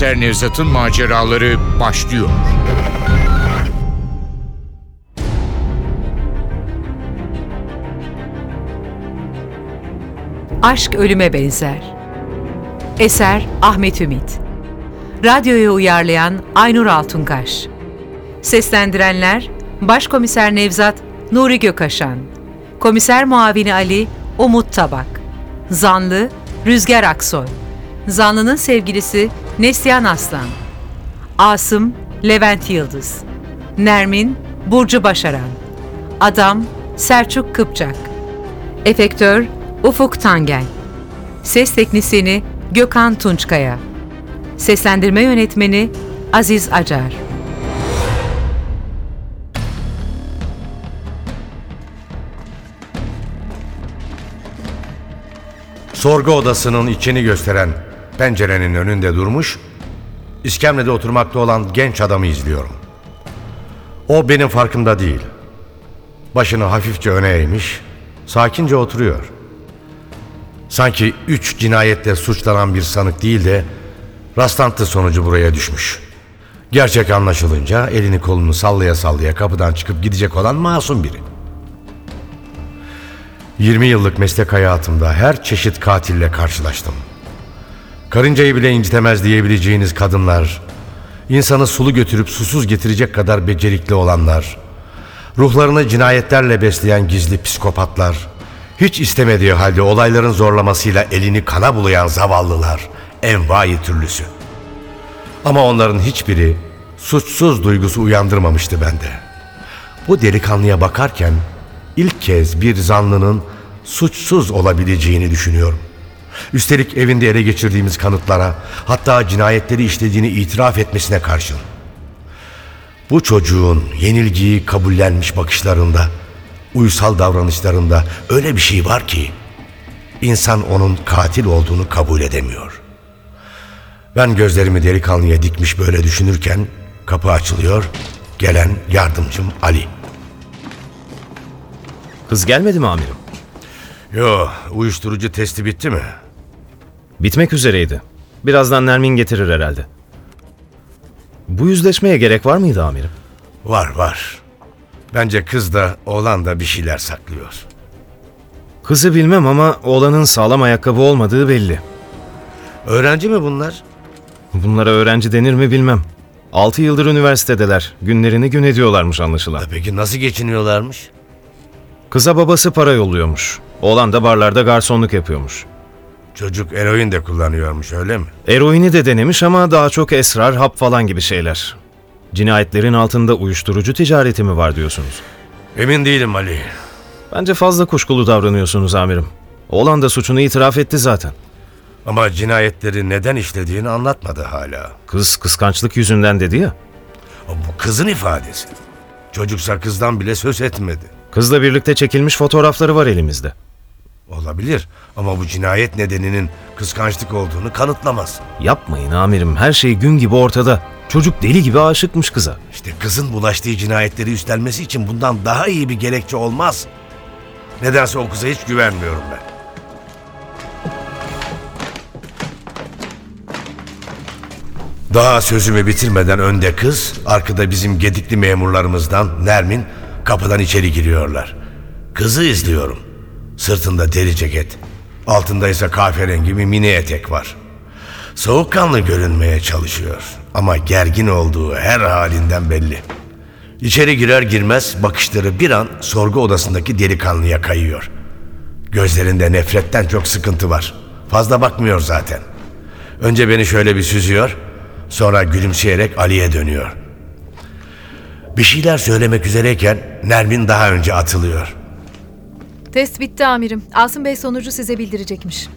Başkomiser Nevzat'ın maceraları başlıyor. Aşk ölüme benzer. Eser Ahmet Ümit. Radyoya uyarlayan Aynur Altunkaş. Seslendirenler Başkomiser Nevzat Nuri Gökaşan. Komiser Muavini Ali Umut Tabak. Zanlı Rüzgar Aksoy. Zanlının sevgilisi Neslihan Aslan. Asım Levent Yıldız. Nermin Burcu Başaran. Adam Selçuk Kıpçak. Efektör Ufuk Tangel. Ses teknisyeni Gökhan Tunçkaya. Seslendirme yönetmeni Aziz Acar. Sorgu odasının içini gösteren pencerenin önünde durmuş, iskemlede oturmakta olan genç adamı izliyorum. O benim farkımda değil. Başını hafifçe öne eğmiş, sakince oturuyor. Sanki üç cinayetle suçlanan bir sanık değil de rastlantı sonucu buraya düşmüş. Gerçek anlaşılınca elini kolunu sallaya sallaya kapıdan çıkıp gidecek olan masum biri. 20 yıllık meslek hayatımda her çeşit katille karşılaştım. Karıncayı bile incitemez diyebileceğiniz kadınlar, insanı sulu götürüp susuz getirecek kadar becerikli olanlar, ruhlarını cinayetlerle besleyen gizli psikopatlar, hiç istemediği halde olayların zorlamasıyla elini kana bulayan zavallılar, envai türlüsü. Ama onların hiçbiri suçsuz duygusu uyandırmamıştı bende. Bu delikanlıya bakarken ilk kez bir zanlının suçsuz olabileceğini düşünüyorum. Üstelik evinde ele geçirdiğimiz kanıtlara, hatta cinayetleri işlediğini itiraf etmesine karşın. Bu çocuğun yenilgiyi kabullenmiş bakışlarında, uysal davranışlarında öyle bir şey var ki insan onun katil olduğunu kabul edemiyor. Ben gözlerimi delikanlıya dikmiş böyle düşünürken kapı açılıyor. Gelen yardımcım Ali. Kız gelmedi mi amirim? Yo, uyuşturucu testi bitti mi? Bitmek üzereydi. Birazdan Nermin getirir herhalde. Bu yüzleşmeye gerek var mıydı amirim? Var var. Bence kız da oğlan da bir şeyler saklıyor. Kızı bilmem ama oğlanın sağlam ayakkabı olmadığı belli. Öğrenci mi bunlar? Bunlara öğrenci denir mi bilmem. 6 yıldır üniversitedeler. Günlerini gün ediyorlarmış anlaşılan. E Peki nasıl geçiniyorlarmış? Kıza babası para yolluyormuş. Oğlan da barlarda garsonluk yapıyormuş. Çocuk eroin de kullanıyormuş öyle mi? Eroini de denemiş ama daha çok esrar, hap falan gibi şeyler. Cinayetlerin altında uyuşturucu ticareti mi var diyorsunuz? Emin değilim Ali. Bence fazla kuşkulu davranıyorsunuz amirim. Oğlan da suçunu itiraf etti zaten. Ama cinayetleri neden işlediğini anlatmadı hala. Kız kıskançlık yüzünden dedi ya. O Bu kızın ifadesi. Çocuksa kızdan bile söz etmedi. Kızla birlikte çekilmiş fotoğrafları var elimizde. Olabilir ama bu cinayet nedeninin kıskançlık olduğunu kanıtlamaz. Yapmayın amirim her şey gün gibi ortada. Çocuk deli gibi aşıkmış kıza. İşte kızın bulaştığı cinayetleri üstlenmesi için bundan daha iyi bir gerekçe olmaz. Nedense o kıza hiç güvenmiyorum ben. Daha sözümü bitirmeden önde kız, arkada bizim gedikli memurlarımızdan Nermin kapıdan içeri giriyorlar. Kızı izliyorum. Sırtında deri ceket, altında ise kahverengi bir mini etek var. Soğukkanlı görünmeye çalışıyor ama gergin olduğu her halinden belli. İçeri girer girmez bakışları bir an sorgu odasındaki delikanlıya kayıyor. Gözlerinde nefretten çok sıkıntı var. Fazla bakmıyor zaten. Önce beni şöyle bir süzüyor, sonra gülümseyerek Ali'ye dönüyor. Bir şeyler söylemek üzereyken Nermin daha önce atılıyor. Test bitti amirim. Asım Bey sonucu size bildirecekmiş.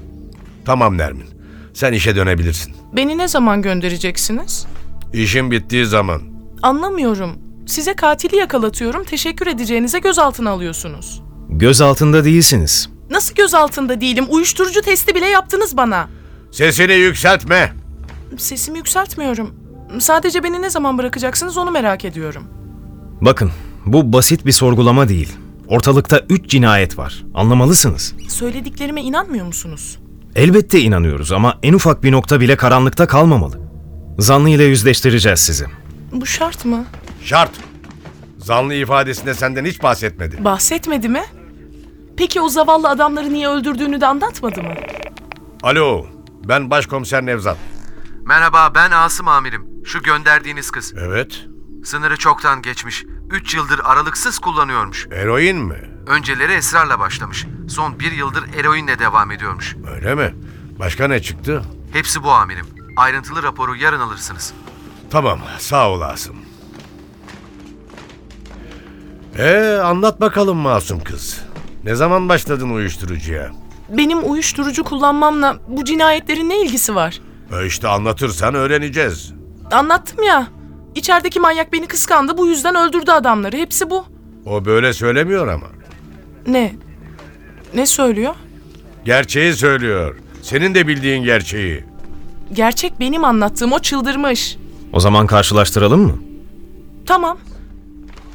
Tamam Nermin, sen işe dönebilirsin. Beni ne zaman göndereceksiniz? İşin bittiği zaman. Anlamıyorum. Size katili yakalatıyorum, teşekkür edeceğinize gözaltına alıyorsunuz. Göz altında değilsiniz. Nasıl gözaltında değilim? Uyuşturucu testi bile yaptınız bana. Sesini yükseltme. Sesimi yükseltmiyorum. Sadece beni ne zaman bırakacaksınız onu merak ediyorum. Bakın bu basit bir sorgulama değil. Ortalıkta üç cinayet var. Anlamalısınız. Söylediklerime inanmıyor musunuz? Elbette inanıyoruz ama en ufak bir nokta bile karanlıkta kalmamalı. Zanlı ile yüzleştireceğiz sizi. Bu şart mı? Şart. Zanlı ifadesinde senden hiç bahsetmedi. Bahsetmedi mi? Peki o zavallı adamları niye öldürdüğünü de anlatmadı mı? Alo, ben başkomiser Nevzat. Merhaba ben Asım amirim. Şu gönderdiğiniz kız. Evet, Sınırı çoktan geçmiş. 3 yıldır aralıksız kullanıyormuş. eroin mi? Önceleri esrarla başlamış. Son bir yıldır eroinle devam ediyormuş. Öyle mi? Başka ne çıktı? Hepsi bu amirim. Ayrıntılı raporu yarın alırsınız. Tamam, sağ ol Asım. Ee, anlat bakalım masum kız. Ne zaman başladın uyuşturucuya? Benim uyuşturucu kullanmamla bu cinayetlerin ne ilgisi var? E işte anlatırsan öğreneceğiz. Anlattım ya. İçerideki manyak beni kıskandı bu yüzden öldürdü adamları. Hepsi bu. O böyle söylemiyor ama. Ne? Ne söylüyor? Gerçeği söylüyor. Senin de bildiğin gerçeği. Gerçek benim anlattığım o çıldırmış. O zaman karşılaştıralım mı? Tamam.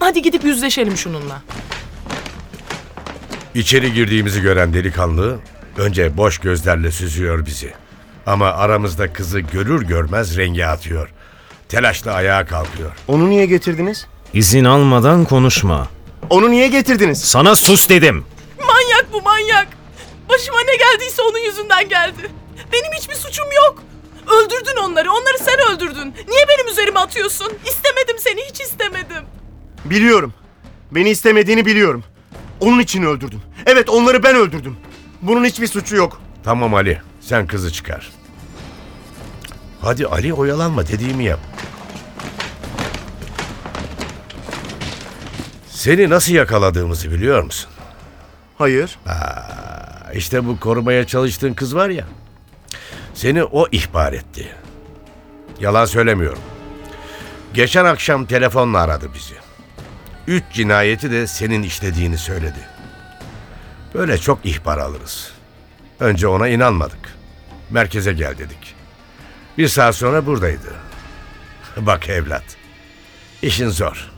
Hadi gidip yüzleşelim şununla. İçeri girdiğimizi gören delikanlı önce boş gözlerle süzüyor bizi. Ama aramızda kızı görür görmez rengi atıyor. Telaşla ayağa kalkıyor. Onu niye getirdiniz? İzin almadan konuşma. Onu niye getirdiniz? Sana sus dedim. Manyak bu manyak. Başıma ne geldiyse onun yüzünden geldi. Benim hiçbir suçum yok. Öldürdün onları. Onları sen öldürdün. Niye benim üzerime atıyorsun? İstemedim seni. Hiç istemedim. Biliyorum. Beni istemediğini biliyorum. Onun için öldürdüm. Evet onları ben öldürdüm. Bunun hiçbir suçu yok. Tamam Ali, sen kızı çıkar. Hadi Ali oyalanma dediğimi yap. Seni nasıl yakaladığımızı biliyor musun? Hayır. İşte bu korumaya çalıştığın kız var ya. Seni o ihbar etti. Yalan söylemiyorum. Geçen akşam telefonla aradı bizi. Üç cinayeti de senin işlediğini söyledi. Böyle çok ihbar alırız. Önce ona inanmadık. Merkeze gel dedik. Bir saat sonra buradaydı. Bak evlat. İşin zor.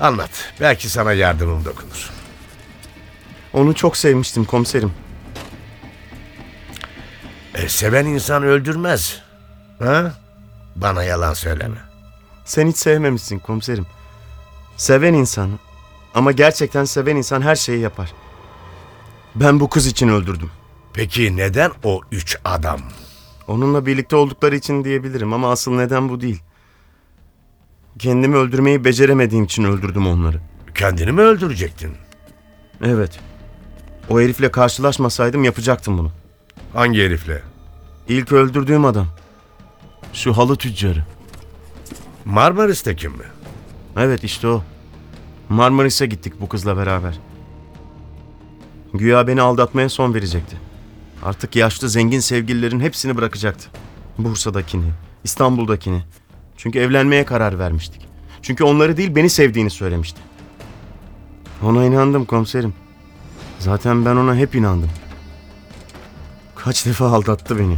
Anlat. Belki sana yardımım dokunur. Onu çok sevmiştim komiserim. E, seven insan öldürmez. Ha? Bana yalan söyleme. Sen hiç sevmemişsin komiserim. Seven insan. Ama gerçekten seven insan her şeyi yapar. Ben bu kız için öldürdüm. Peki neden o üç adam? Onunla birlikte oldukları için diyebilirim ama asıl neden bu değil. Kendimi öldürmeyi beceremediğim için öldürdüm onları. Kendini mi öldürecektin? Evet. O herifle karşılaşmasaydım yapacaktım bunu. Hangi herifle? İlk öldürdüğüm adam. Şu halı tüccarı. Marmaris'teki mi? Evet işte o. Marmaris'e gittik bu kızla beraber. Güya beni aldatmaya son verecekti. Artık yaşlı zengin sevgililerin hepsini bırakacaktı. Bursa'dakini, İstanbul'dakini. Çünkü evlenmeye karar vermiştik. Çünkü onları değil beni sevdiğini söylemişti. Ona inandım komiserim. Zaten ben ona hep inandım. Kaç defa aldattı beni.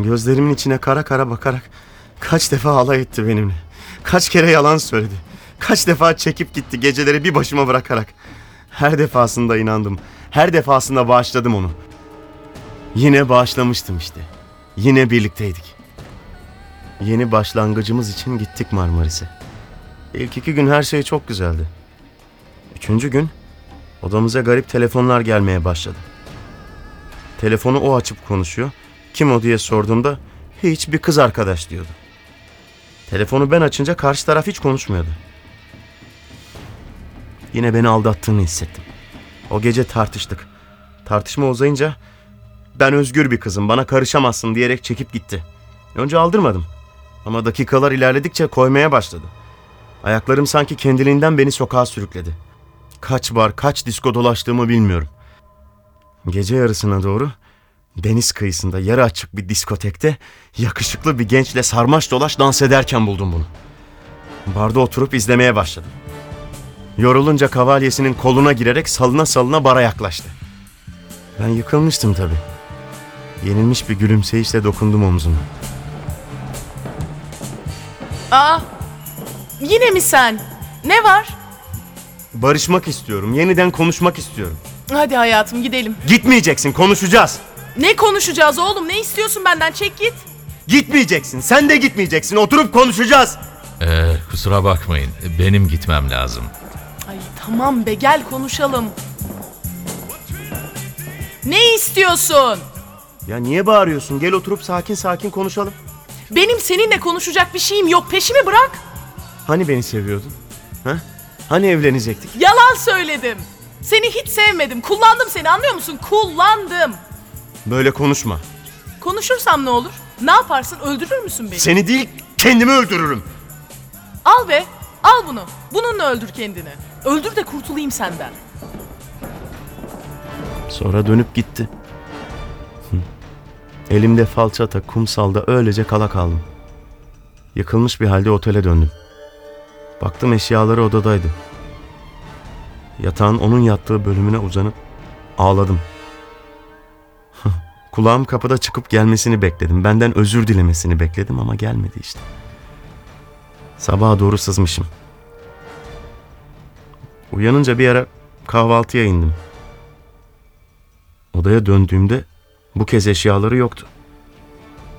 Gözlerimin içine kara kara bakarak kaç defa alay etti benimle. Kaç kere yalan söyledi. Kaç defa çekip gitti geceleri bir başıma bırakarak. Her defasında inandım. Her defasında bağışladım onu. Yine bağışlamıştım işte. Yine birlikteydik. Yeni başlangıcımız için gittik Marmaris'e. İlk iki gün her şey çok güzeldi. Üçüncü gün odamıza garip telefonlar gelmeye başladı. Telefonu o açıp konuşuyor. Kim o diye sorduğumda hiç bir kız arkadaş diyordu. Telefonu ben açınca karşı taraf hiç konuşmuyordu. Yine beni aldattığını hissettim. O gece tartıştık. Tartışma uzayınca ben özgür bir kızım bana karışamazsın diyerek çekip gitti. Önce aldırmadım. Ama dakikalar ilerledikçe koymaya başladı. Ayaklarım sanki kendiliğinden beni sokağa sürükledi. Kaç bar kaç disko dolaştığımı bilmiyorum. Gece yarısına doğru deniz kıyısında yarı açık bir diskotekte yakışıklı bir gençle sarmaş dolaş dans ederken buldum bunu. Barda oturup izlemeye başladım. Yorulunca kavalyesinin koluna girerek salına salına bara yaklaştı. Ben yıkılmıştım tabii. Yenilmiş bir gülümseyişle dokundum omzuna. Aa! Yine mi sen? Ne var? Barışmak istiyorum, yeniden konuşmak istiyorum. Hadi hayatım gidelim. Gitmeyeceksin, konuşacağız. Ne konuşacağız oğlum? Ne istiyorsun benden? Çek git. Gitmeyeceksin. Sen de gitmeyeceksin. Oturup konuşacağız. Ee, kusura bakmayın. Benim gitmem lazım. Ay tamam be gel konuşalım. Ne istiyorsun? Ya niye bağırıyorsun? Gel oturup sakin sakin konuşalım. Benim seninle konuşacak bir şeyim yok. Peşimi bırak. Hani beni seviyordun? Ha? Hani evlenecektik? Yalan söyledim. Seni hiç sevmedim. Kullandım seni anlıyor musun? Kullandım. Böyle konuşma. Konuşursam ne olur? Ne yaparsın? Öldürür müsün beni? Seni değil kendimi öldürürüm. Al be. Al bunu. Bununla öldür kendini. Öldür de kurtulayım senden. Sonra dönüp gitti. Elimde falçata kumsalda öylece kala kaldım. Yıkılmış bir halde otele döndüm. Baktım eşyaları odadaydı. Yatağın onun yattığı bölümüne uzanıp ağladım. Kulağım kapıda çıkıp gelmesini bekledim. Benden özür dilemesini bekledim ama gelmedi işte. Sabaha doğru sızmışım. Uyanınca bir ara kahvaltıya indim. Odaya döndüğümde bu kez eşyaları yoktu.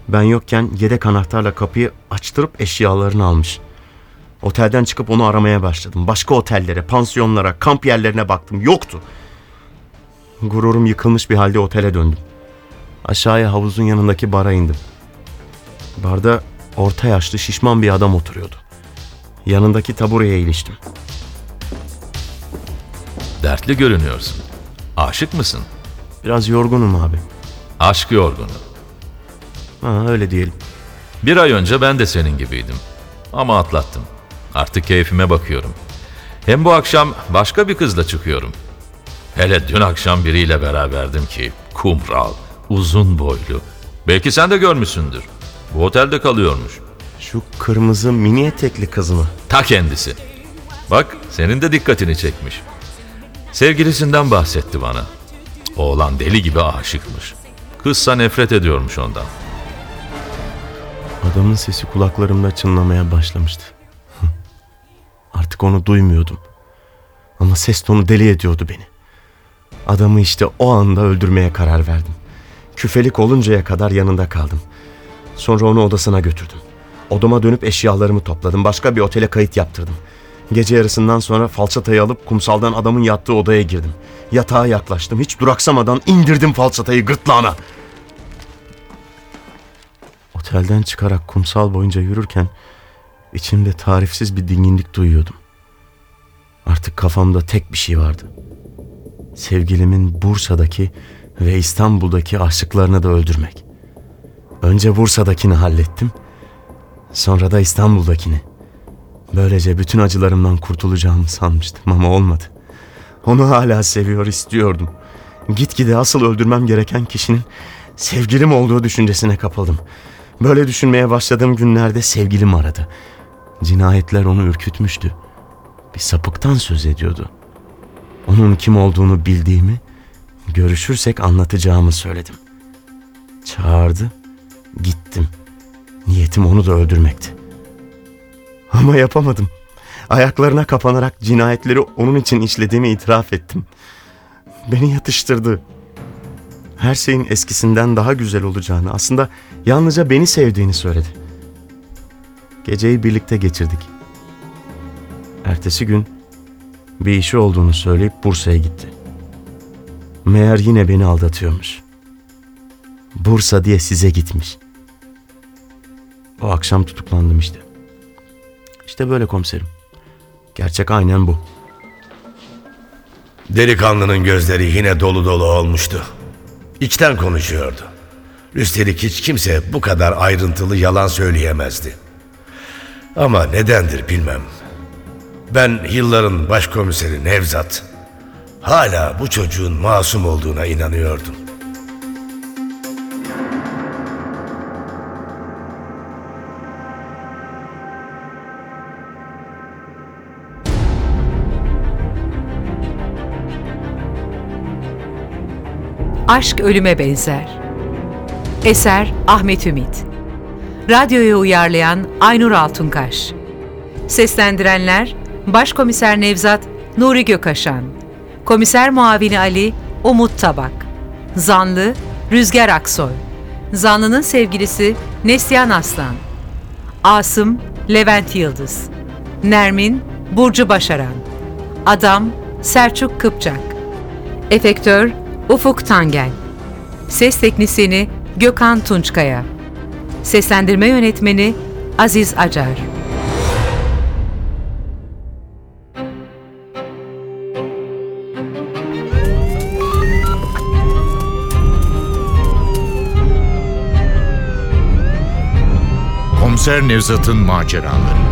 Ben yokken yedek anahtarla kapıyı açtırıp eşyalarını almış. Otelden çıkıp onu aramaya başladım. Başka otellere, pansiyonlara, kamp yerlerine baktım. Yoktu. Gururum yıkılmış bir halde otele döndüm. Aşağıya havuzun yanındaki bara indim. Barda orta yaşlı şişman bir adam oturuyordu. Yanındaki tabureye iliştim. Dertli görünüyorsun. Aşık mısın? Biraz yorgunum abi. Aşk yorgunu. Ha, öyle diyelim. Bir ay önce ben de senin gibiydim. Ama atlattım. Artık keyfime bakıyorum. Hem bu akşam başka bir kızla çıkıyorum. Hele dün akşam biriyle beraberdim ki kumral, uzun boylu. Belki sen de görmüşsündür. Bu otelde kalıyormuş. Şu kırmızı mini etekli kız mı? Ta kendisi. Bak senin de dikkatini çekmiş. Sevgilisinden bahsetti bana. Oğlan deli gibi aşıkmış. Kızsa nefret ediyormuş ondan. Adamın sesi kulaklarımda çınlamaya başlamıştı. Artık onu duymuyordum. Ama ses tonu deli ediyordu beni. Adamı işte o anda öldürmeye karar verdim. Küfelik oluncaya kadar yanında kaldım. Sonra onu odasına götürdüm. Odama dönüp eşyalarımı topladım. Başka bir otele kayıt yaptırdım. Gece yarısından sonra falçatayı alıp kumsaldan adamın yattığı odaya girdim. Yatağa yaklaştım. Hiç duraksamadan indirdim falçatayı gırtlağına. Otelden çıkarak kumsal boyunca yürürken içimde tarifsiz bir dinginlik duyuyordum. Artık kafamda tek bir şey vardı. Sevgilimin Bursa'daki ve İstanbul'daki aşıklarını da öldürmek. Önce Bursa'dakini hallettim. Sonra da İstanbul'dakini. Böylece bütün acılarımdan kurtulacağımı sanmıştım ama olmadı. Onu hala seviyor istiyordum. Gitgide asıl öldürmem gereken kişinin sevgilim olduğu düşüncesine kapıldım. Böyle düşünmeye başladığım günlerde sevgilim aradı. Cinayetler onu ürkütmüştü. Bir sapıktan söz ediyordu. Onun kim olduğunu bildiğimi, görüşürsek anlatacağımı söyledim. Çağırdı, gittim. Niyetim onu da öldürmekti. Ama yapamadım. Ayaklarına kapanarak cinayetleri onun için işlediğimi itiraf ettim. Beni yatıştırdı. Her şeyin eskisinden daha güzel olacağını, aslında yalnızca beni sevdiğini söyledi. Geceyi birlikte geçirdik. Ertesi gün bir işi olduğunu söyleyip Bursa'ya gitti. Meğer yine beni aldatıyormuş. Bursa diye size gitmiş. O akşam tutuklandım işte. İşte böyle komiserim. Gerçek aynen bu. Delikanlının gözleri yine dolu dolu olmuştu. İçten konuşuyordu. Üstelik hiç kimse bu kadar ayrıntılı yalan söyleyemezdi. Ama nedendir bilmem. Ben yılların başkomiseri Nevzat. Hala bu çocuğun masum olduğuna inanıyordum. Aşk ölüme benzer. Eser Ahmet Ümit. Radyoya uyarlayan Aynur Altunkaş. Seslendirenler Başkomiser Nevzat Nuri Gökaşan. Komiser Muavini Ali Umut Tabak. Zanlı Rüzgar Aksoy. Zanlının sevgilisi Neslihan Aslan Asım Levent Yıldız Nermin Burcu Başaran Adam Selçuk Kıpçak Efektör Ufuk Tangel. Ses Teknisini Gökhan Tunçkaya. Seslendirme Yönetmeni Aziz Acar. Komiser Nevzat'ın maceraları.